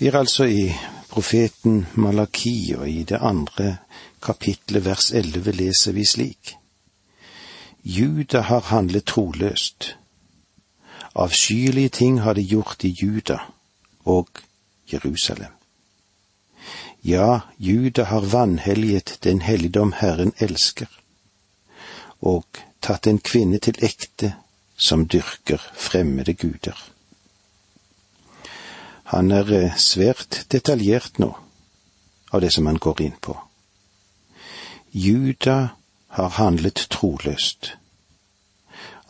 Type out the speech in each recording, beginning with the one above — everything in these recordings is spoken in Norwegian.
Vi er altså i profeten Malaki, og i det andre kapitlet vers elleve leser vi slik. Juda har handlet troløst. Avskyelige ting har de gjort i Juda og Jerusalem. Ja, Juda har vanhelliget den helligdom Herren elsker, og tatt en kvinne til ekte som dyrker fremmede guder. Han er eh, svært detaljert nå av det som han går inn på. Juda har handlet troløst.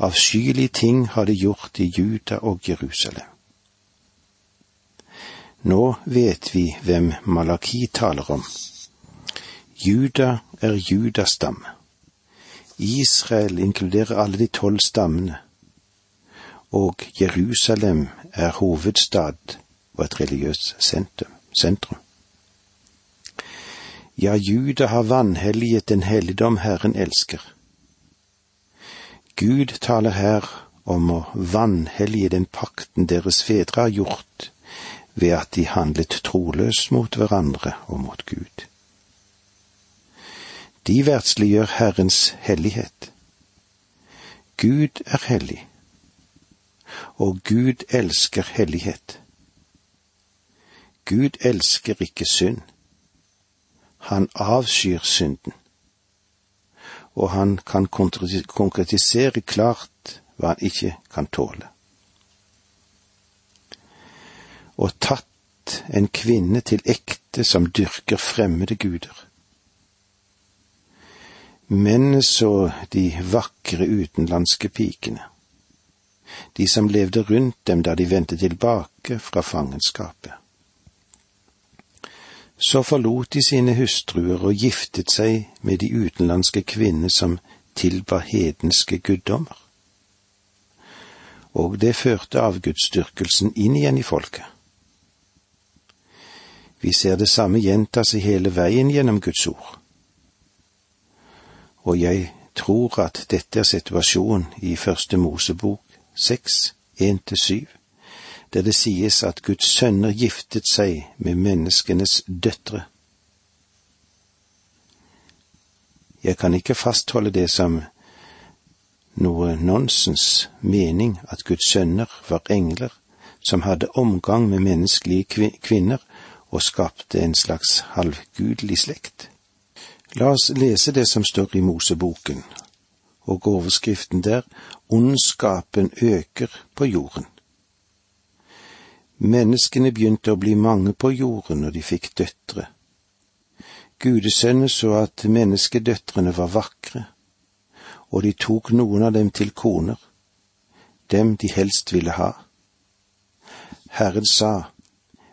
Avskyelige ting har de gjort i Juda og Jerusalem. Nå vet vi hvem Malaki taler om. Juda er Judas stamme. Israel inkluderer alle de tolv stammene, og Jerusalem er hovedstad og et religiøst sentrum. Ja, Juda har vanhelliget den helligdom Herren elsker. Gud taler her om å vanhellige den pakten deres fedre har gjort ved at de handlet troløst mot hverandre og mot Gud. De verdsliggjør Herrens hellighet. Gud er hellig, og Gud elsker hellighet. Gud elsker ikke synd. Han avskyr synden. Og han kan konkretisere klart hva han ikke kan tåle. Og tatt en kvinne til ekte som dyrker fremmede guder. Mennene så de vakre utenlandske pikene, de som levde rundt dem da de vendte tilbake fra fangenskapet. Så forlot de sine hustruer og giftet seg med de utenlandske kvinner som tilbar hedenske guddommer. Og det førte avgudsdyrkelsen inn igjen i folket. Vi ser det samme gjenta seg hele veien gjennom Guds ord. Og jeg tror at dette er situasjonen i Første Mosebok seks, én til syv der det sies at Guds sønner giftet seg med menneskenes døtre. Jeg kan ikke fastholde det som noe nonsens mening at Guds sønner var engler som hadde omgang med menneskelige kvinner og skapte en slags halvgudelig slekt. La oss lese det som står i Moseboken, og overskriften der Ondskapen øker på jorden. Menneskene begynte å bli mange på jorden når de fikk døtre. Gudesønnen så at menneskedøtrene var vakre, og de tok noen av dem til koner, dem de helst ville ha. Herren sa,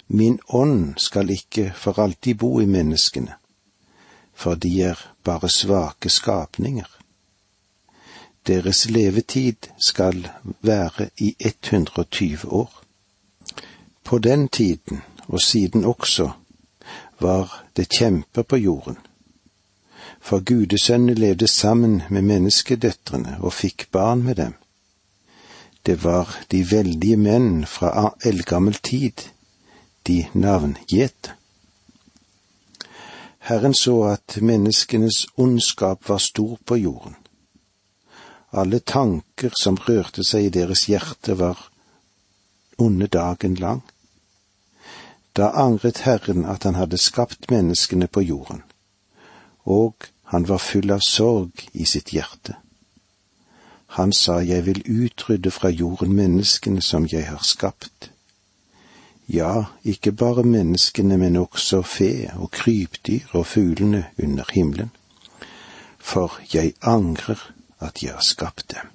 Min ånd skal ikke for alltid bo i menneskene, for de er bare svake skapninger. Deres levetid skal være i 120 år. På den tiden, og siden også, var det kjemper på jorden. For gudesønnene levde sammen med menneskedøtrene og fikk barn med dem. Det var de veldige menn fra eldgammel tid, de navngjete. Herren så at menneskenes ondskap var stor på jorden. Alle tanker som rørte seg i deres hjerte, var onde dagen lang. Da angret Herren at han hadde skapt menneskene på jorden, og han var full av sorg i sitt hjerte. Han sa, Jeg vil utrydde fra jorden menneskene som jeg har skapt. Ja, ikke bare menneskene, men også fe og krypdyr og fuglene under himmelen. For jeg angrer at jeg har skapt dem.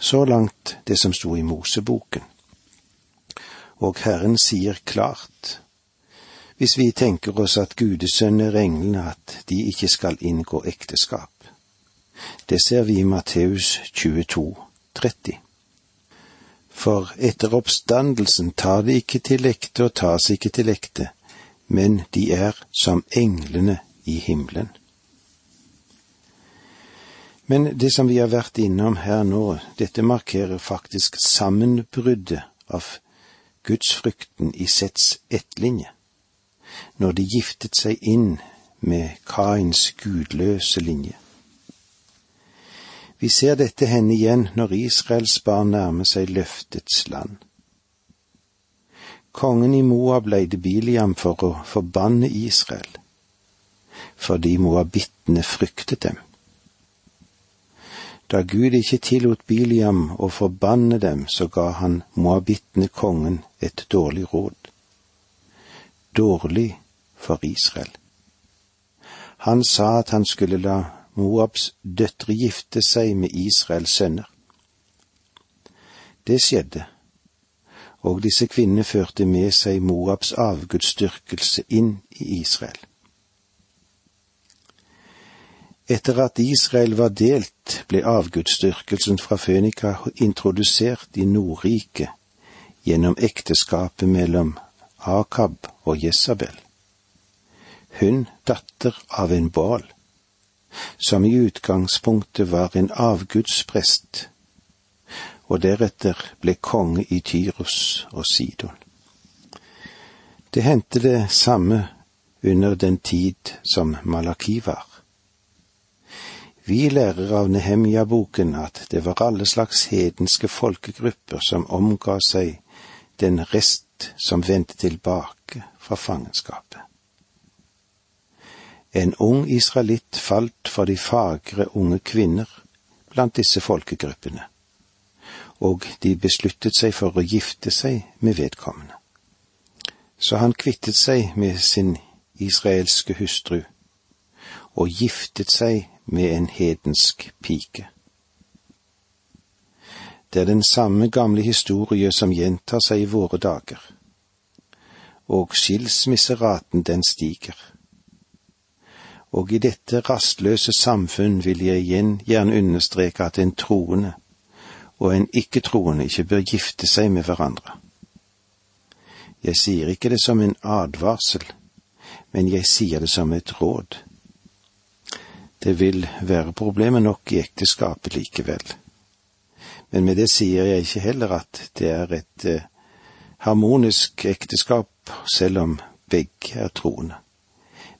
Så langt det som sto i Moseboken og Herren sier klart, hvis vi tenker oss at gudesønner er englene, at de ikke skal inngå ekteskap. Det ser vi i Matteus 22, 30. For etter oppstandelsen tar de ikke til ekte og tas ikke til ekte, men de er som englene i himmelen. Men det som vi har vært innom her nå, dette markerer faktisk sammenbruddet av gudsfrykten i sets ettlinje, når de giftet seg inn med Kains gudløse linje. Vi ser dette hende igjen når Israels barn nærmer seg løftets land. Kongen i Moab leide Biliam for å forbanne Israel, fordi moabittene fryktet dem. Da Gud ikke tillot Biliam å forbanne dem, så ga han moabittene kongen et dårlig råd. Dårlig for Israel. Han sa at han skulle la Moabs døtre gifte seg med Israels sønner. Det skjedde, og disse kvinnene førte med seg Moabs avgudsdyrkelse inn i Israel. Etter at Israel var delt, ble avgudsdyrkelsen fra Fønika introdusert i Nordriket gjennom ekteskapet mellom Akab og Jesabel. Hun datter av en Baal, som i utgangspunktet var en avgudsprest, og deretter ble konge i Tyros og Sidon. Det hendte det samme under den tid som Malaki var. Vi lærer av Nehemja-boken at det var alle slags hedenske folkegrupper som omga seg den rest som vendte tilbake fra fangenskapet. En ung israelitt falt for de fagre unge kvinner blant disse folkegruppene, og de besluttet seg for å gifte seg med vedkommende. Så han kvittet seg med sin israelske hustru og giftet seg med en hedensk pike. Det er den samme gamle historie som gjentar seg i våre dager, og skilsmisseraten den stiger. Og i dette rastløse samfunn vil jeg igjen gjerne understreke at en troende og en ikke-troende ikke bør gifte seg med hverandre. Jeg sier ikke det som en advarsel, men jeg sier det som et råd. Det vil være problemer nok i ekteskapet likevel. Men med det sier jeg ikke heller at det er et eh, harmonisk ekteskap, selv om begge er troende.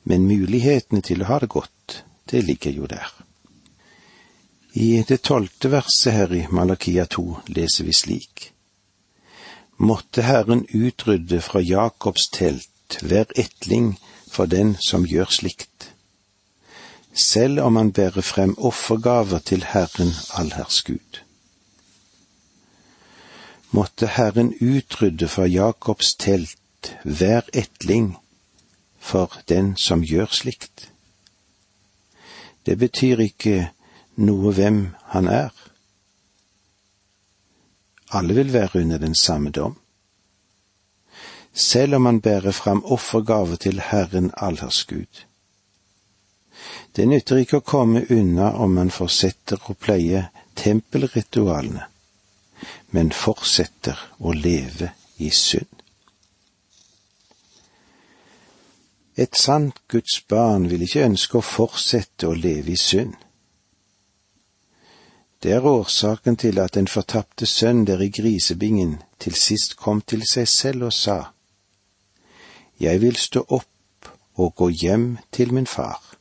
Men mulighetene til å ha det godt, det ligger jo der. I det tolvte verset her i Malakia 2 leser vi slik. Måtte Herren utrydde fra Jakobs telt hver etling for den som gjør slikt selv om han bærer frem offergaver til Herren allherrs Gud. Måtte Herren utrydde fra Jakobs telt hver etling for den som gjør slikt. Det betyr ikke noe hvem han er. Alle vil være under den samme dom. Selv om han bærer fram offergave til Herren allherrs Gud det nytter ikke å komme unna om man fortsetter å pleie tempelritualene, men fortsetter å leve i synd. Et sant Guds barn vil ikke ønske å fortsette å leve i synd. Det er årsaken til at den fortapte sønn der i grisebingen til sist kom til seg selv og sa, Jeg vil stå opp og gå hjem til min far.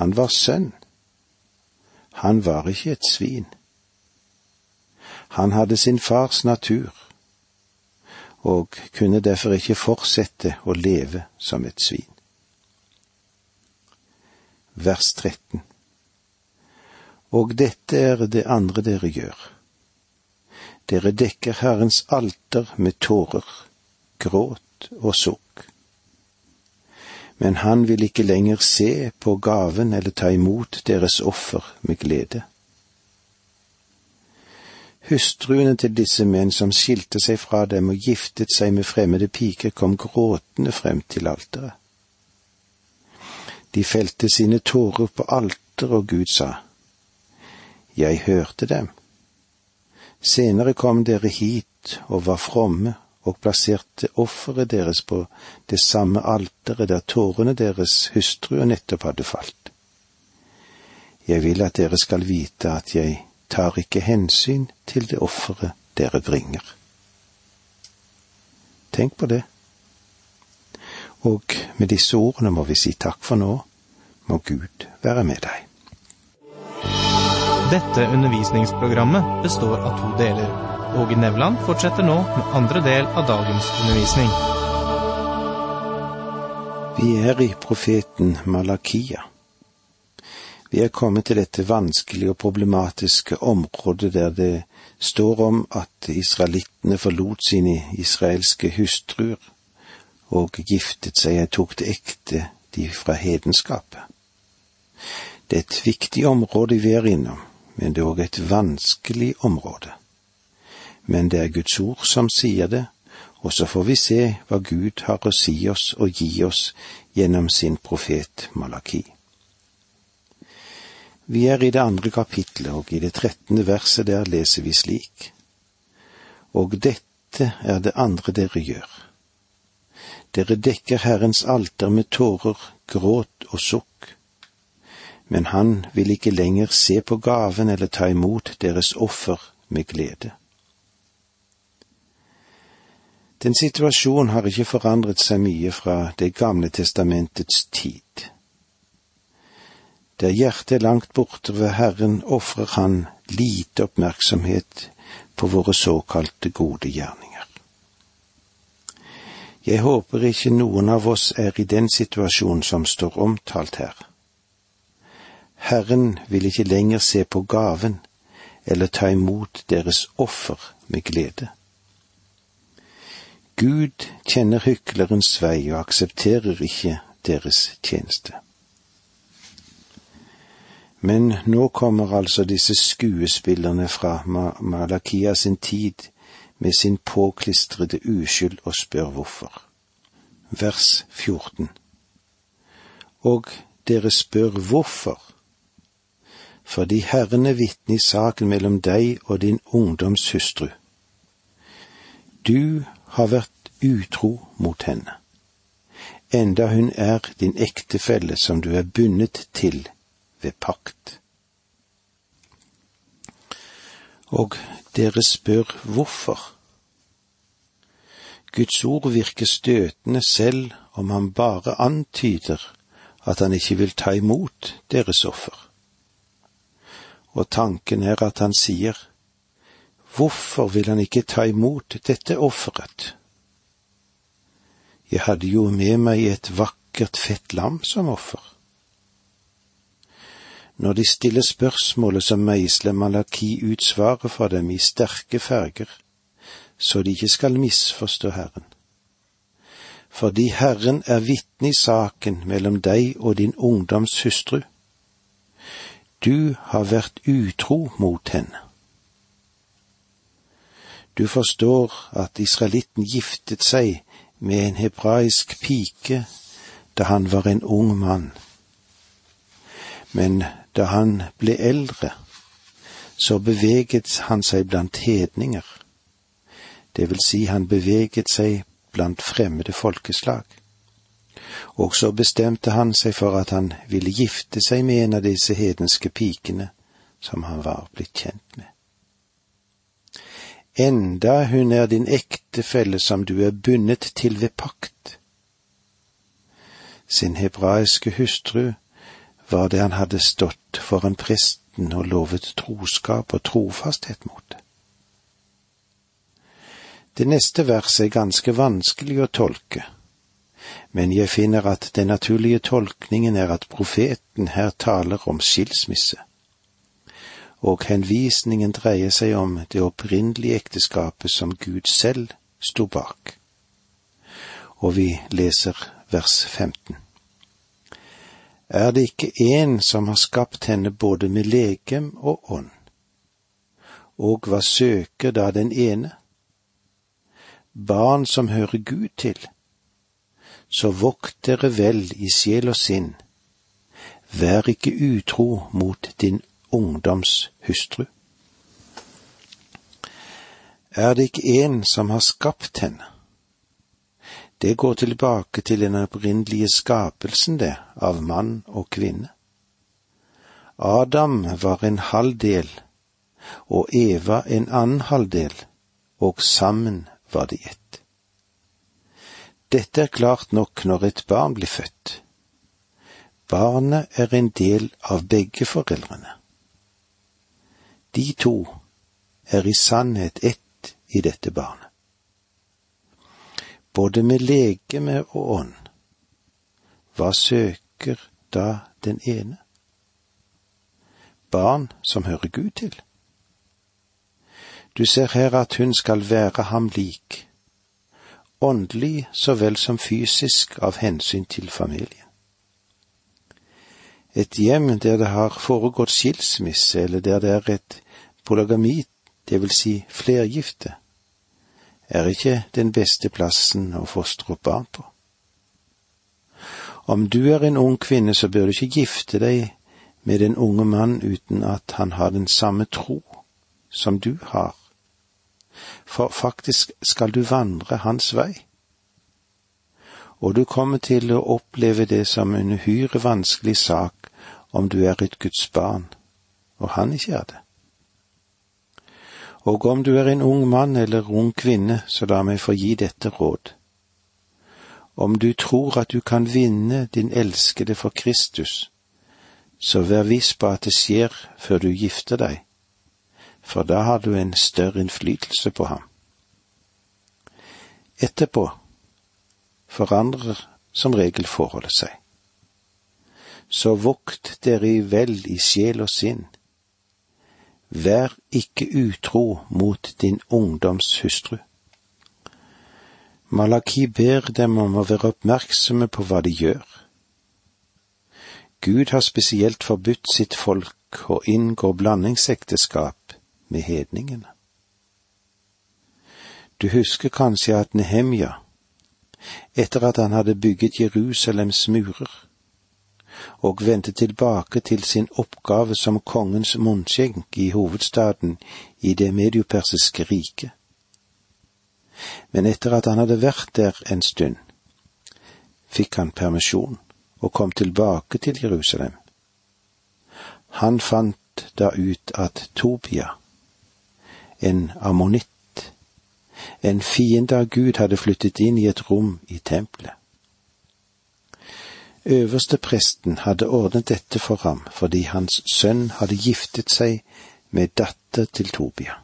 Han var sønn. Han var ikke et svin. Han hadde sin fars natur, og kunne derfor ikke fortsette å leve som et svin. Vers 13 Og dette er det andre dere gjør. Dere dekker Herrens alter med tårer, gråt og sukk men han vil ikke lenger se på gaven eller ta imot deres offer med glede. Hustruene til disse menn som skilte seg fra dem og giftet seg med fremmede piker, kom gråtende frem til alteret. De felte sine tårer på alteret, og Gud sa, Jeg hørte dem. Senere kom dere hit og var fromme og plasserte offeret deres på det samme alteret der tårene deres hustruer nettopp hadde falt. Jeg vil at dere skal vite at jeg tar ikke hensyn til det offeret dere bringer. Tenk på det. Og med disse ordene må vi si takk for nå. Må Gud være med deg. Dette undervisningsprogrammet består av to deler. Åge Nevland fortsetter nå med andre del av dagens undervisning. Vi er i profeten Malakia. Vi er kommet til dette vanskelige og problematiske området der det står om at israelittene forlot sine israelske hustruer og giftet seg og tok til ekte de fra hedenskapet. Det er et viktig område vi er innom, men det er òg et vanskelig område. Men det er Guds ord som sier det, og så får vi se hva Gud har å si oss og gi oss gjennom sin profet Malaki. Vi er i det andre kapitlet, og i det trettende verset der leser vi slik. Og dette er det andre dere gjør. Dere dekker Herrens alter med tårer, gråt og sukk. Men han vil ikke lenger se på gaven eller ta imot deres offer med glede. Den situasjonen har ikke forandret seg mye fra Det gamle testamentets tid. Der hjertet er langt borte ved Herren, ofrer Han lite oppmerksomhet på våre såkalte gode gjerninger. Jeg håper ikke noen av oss er i den situasjonen som står omtalt her. Herren vil ikke lenger se på gaven eller ta imot deres offer med glede. Gud kjenner hyklerens vei og aksepterer ikke deres tjeneste. Men nå kommer altså disse skuespillerne fra Malakia sin tid med sin påklistrede uskyld og spør hvorfor. Vers 14 Og dere spør hvorfor, fordi Herren er vitne i saken mellom deg og din ungdoms hustru. Du har vært utro mot henne, enda hun er din ektefelle som du er bundet til ved pakt. Og dere spør hvorfor. Guds ord virker støtende selv om han bare antyder at han ikke vil ta imot deres offer. Og tanken er at han sier, hvorfor vil han ikke ta imot dette offeret? Jeg hadde jo med meg et vakkert fett lam som offer. Når de stiller spørsmålet, så meisler Malaki ut svaret for dem i sterke ferger, så de ikke skal misforstå Herren. Fordi Herren er vitne i saken mellom deg og din ungdoms hustru. Du har vært utro mot henne. Du forstår at israelitten giftet seg med en hebraisk pike da han var en ung mann. Men da han ble eldre, så beveget han seg blant hedninger, det vil si han beveget seg blant fremmede folkeslag. Og så bestemte han seg for at han ville gifte seg med en av disse hedenske pikene som han var blitt kjent med. Enda hun er din ektefelle som du er bundet til ved pakt. Sin hebraiske hustru var det han hadde stått foran presten og lovet troskap og trofasthet mot. Det neste verset er ganske vanskelig å tolke, men jeg finner at den naturlige tolkningen er at profeten her taler om skilsmisse, og henvisningen dreier seg om det opprinnelige ekteskapet som Gud selv sto bak. Og vi leser vers 15 er det ikke én som har skapt henne både med legem og ånd. Og hva søker da den ene? Barn som hører Gud til. Så vokt dere vel i sjel og sinn. Vær ikke utro mot din ungdoms hustru. Er det ikke en som har skapt henne? Det går tilbake til den opprinnelige skapelsen, det, av mann og kvinne. Adam var en halvdel og Eva en annen halvdel, og sammen var de ett. Dette er klart nok når et barn blir født. Barnet er en del av begge foreldrene. De to er i sannhet ett i dette barnet. Både med legeme og ånd. Hva søker da den ene? Barn som hører Gud til. Du ser her at hun skal være ham lik, åndelig så vel som fysisk av hensyn til familien. Et hjem der det har foregått skilsmisse, eller der det er et polygami, det vil si flergifte, er ikke den beste plassen å fostre opp barn på. Om du er en ung kvinne, så bør du ikke gifte deg med den unge mann uten at han har den samme tro som du har, for faktisk skal du vandre hans vei. Og du kommer til å oppleve det som en uhyre vanskelig sak om du er et Guds barn, og han ikke er det. Og om du er en ung mann eller ung kvinne, så la meg få gi dette råd. Om du tror at du kan vinne din elskede for Kristus, så vær viss på at det skjer før du gifter deg, for da har du en større innflytelse på ham. Etterpå forandrer som regel forholdet seg. Så vokt dere i vel i sjel og sinn Vær ikke utro mot din ungdoms hustru. Malaki ber dem om å være oppmerksomme på hva de gjør. Gud har spesielt forbudt sitt folk å inngå blandingsekteskap med hedningene. Du husker kanskje at Nehemja, etter at han hadde bygget Jerusalems murer, og vendte tilbake til sin oppgave som kongens munnskjenk i hovedstaden i det mediopersiske riket. Men etter at han hadde vært der en stund, fikk han permisjon og kom tilbake til Jerusalem. Han fant da ut at Tobia, en ammonitt, en fiende av Gud, hadde flyttet inn i et rom i tempelet. Øverste presten hadde ordnet dette for ham fordi hans sønn hadde giftet seg med datter til Tobia.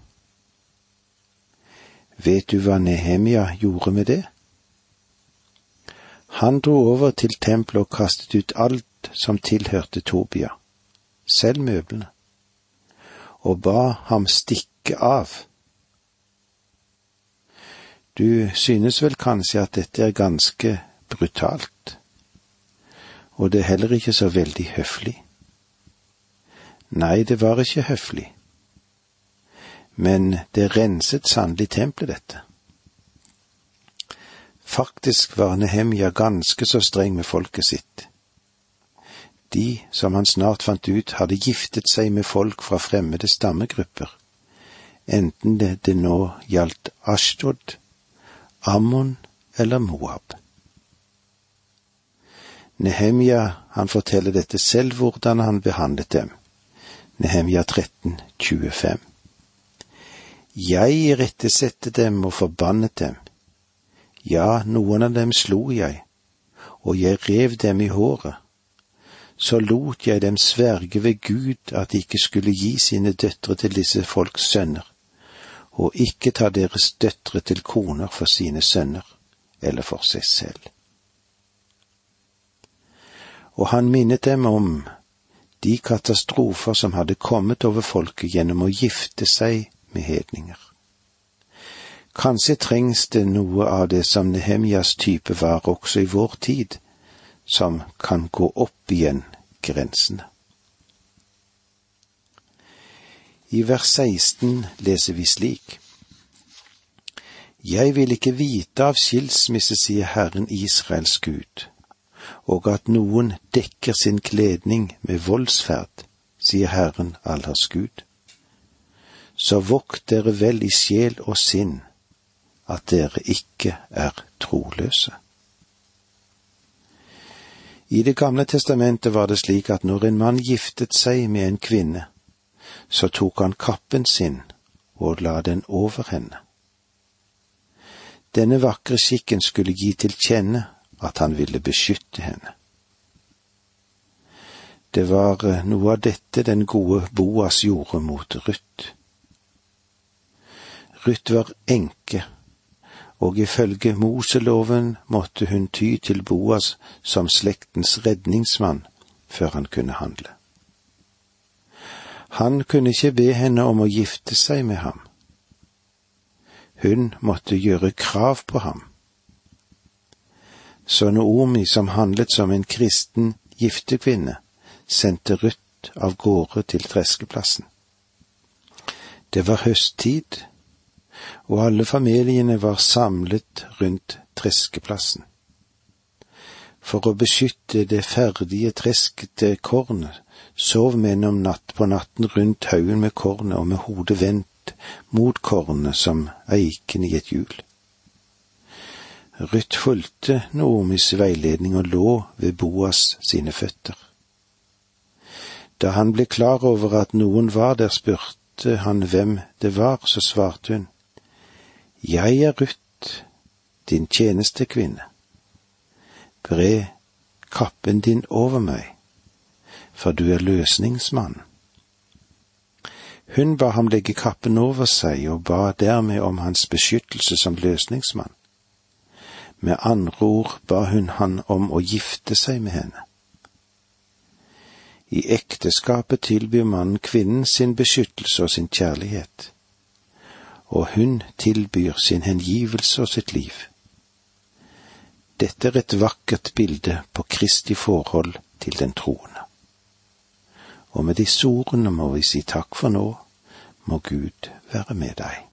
Vet du hva Nehemia gjorde med det? Han dro over til tempelet og kastet ut alt som tilhørte Tobia, selv møblene, og ba ham stikke av. Du synes vel kanskje at dette er ganske brutalt? og det er heller ikke så veldig høflig. Nei, det var ikke høflig, men det renset sannelig tempelet, dette. Faktisk var Nehemja ganske så streng med folket sitt. De, som han snart fant ut, hadde giftet seg med folk fra fremmede stammegrupper, enten det, det nå gjaldt Ashtod, Ammon eller Moab. Nehemja, han forteller dette selv hvordan han behandlet dem. Nehemja 13, 25. Jeg irettesette dem og forbannet dem. Ja, noen av dem slo jeg, og jeg rev dem i håret. Så lot jeg dem sverge ved Gud at de ikke skulle gi sine døtre til disse folks sønner, og ikke ta deres døtre til koner for sine sønner eller for seg selv og han minnet dem om de katastrofer som hadde kommet over folket gjennom å gifte seg med hedninger. Kanskje trengs det noe av det som Nehemjas type var også i vår tid, som kan gå opp igjen grensene. I vers 16 leser vi slik. Jeg vil ikke vite av skilsmisse, sier Herren Israels Gud og at noen dekker sin kledning med voldsferd, sier Herren allers Gud. Så vokt dere vel i sjel og sinn, at dere ikke er troløse. I Det gamle testamentet var det slik at når en mann giftet seg med en kvinne, så tok han kappen sin og la den over henne. Denne vakre skikken skulle gi til kjenne at han ville beskytte henne. Det var eh, noe av dette den gode Boas gjorde mot Ruth. Ruth var enke, og ifølge Moseloven måtte hun ty til Boas som slektens redningsmann før han kunne handle. Han kunne ikke be henne om å gifte seg med ham. Hun måtte gjøre krav på ham. Så Noomi, som handlet som en kristen giftekvinne, sendte Ruth av gårde til treskeplassen. Det var høsttid, og alle familiene var samlet rundt treskeplassen. For å beskytte det ferdige treskete kornet sov menn om natt på natten rundt haugen med kornet og med hodet vendt mot kornet som eiken i et hjul. Ruth fulgte Noomis veiledning og lå ved Boas sine føtter. Da han ble klar over at noen var der, spurte han hvem det var, så svarte hun, Jeg er Ruth, din tjenestekvinne. Bre kappen din over meg, for du er løsningsmann. Hun ba ham legge kappen over seg og ba dermed om hans beskyttelse som løsningsmann. Med andre ord ba hun han om å gifte seg med henne. I ekteskapet tilbyr mannen kvinnen sin beskyttelse og sin kjærlighet, og hun tilbyr sin hengivelse og sitt liv. Dette er et vakkert bilde på Kristi forhold til den troende. Og med disse ordene må vi si takk for nå, må Gud være med deg.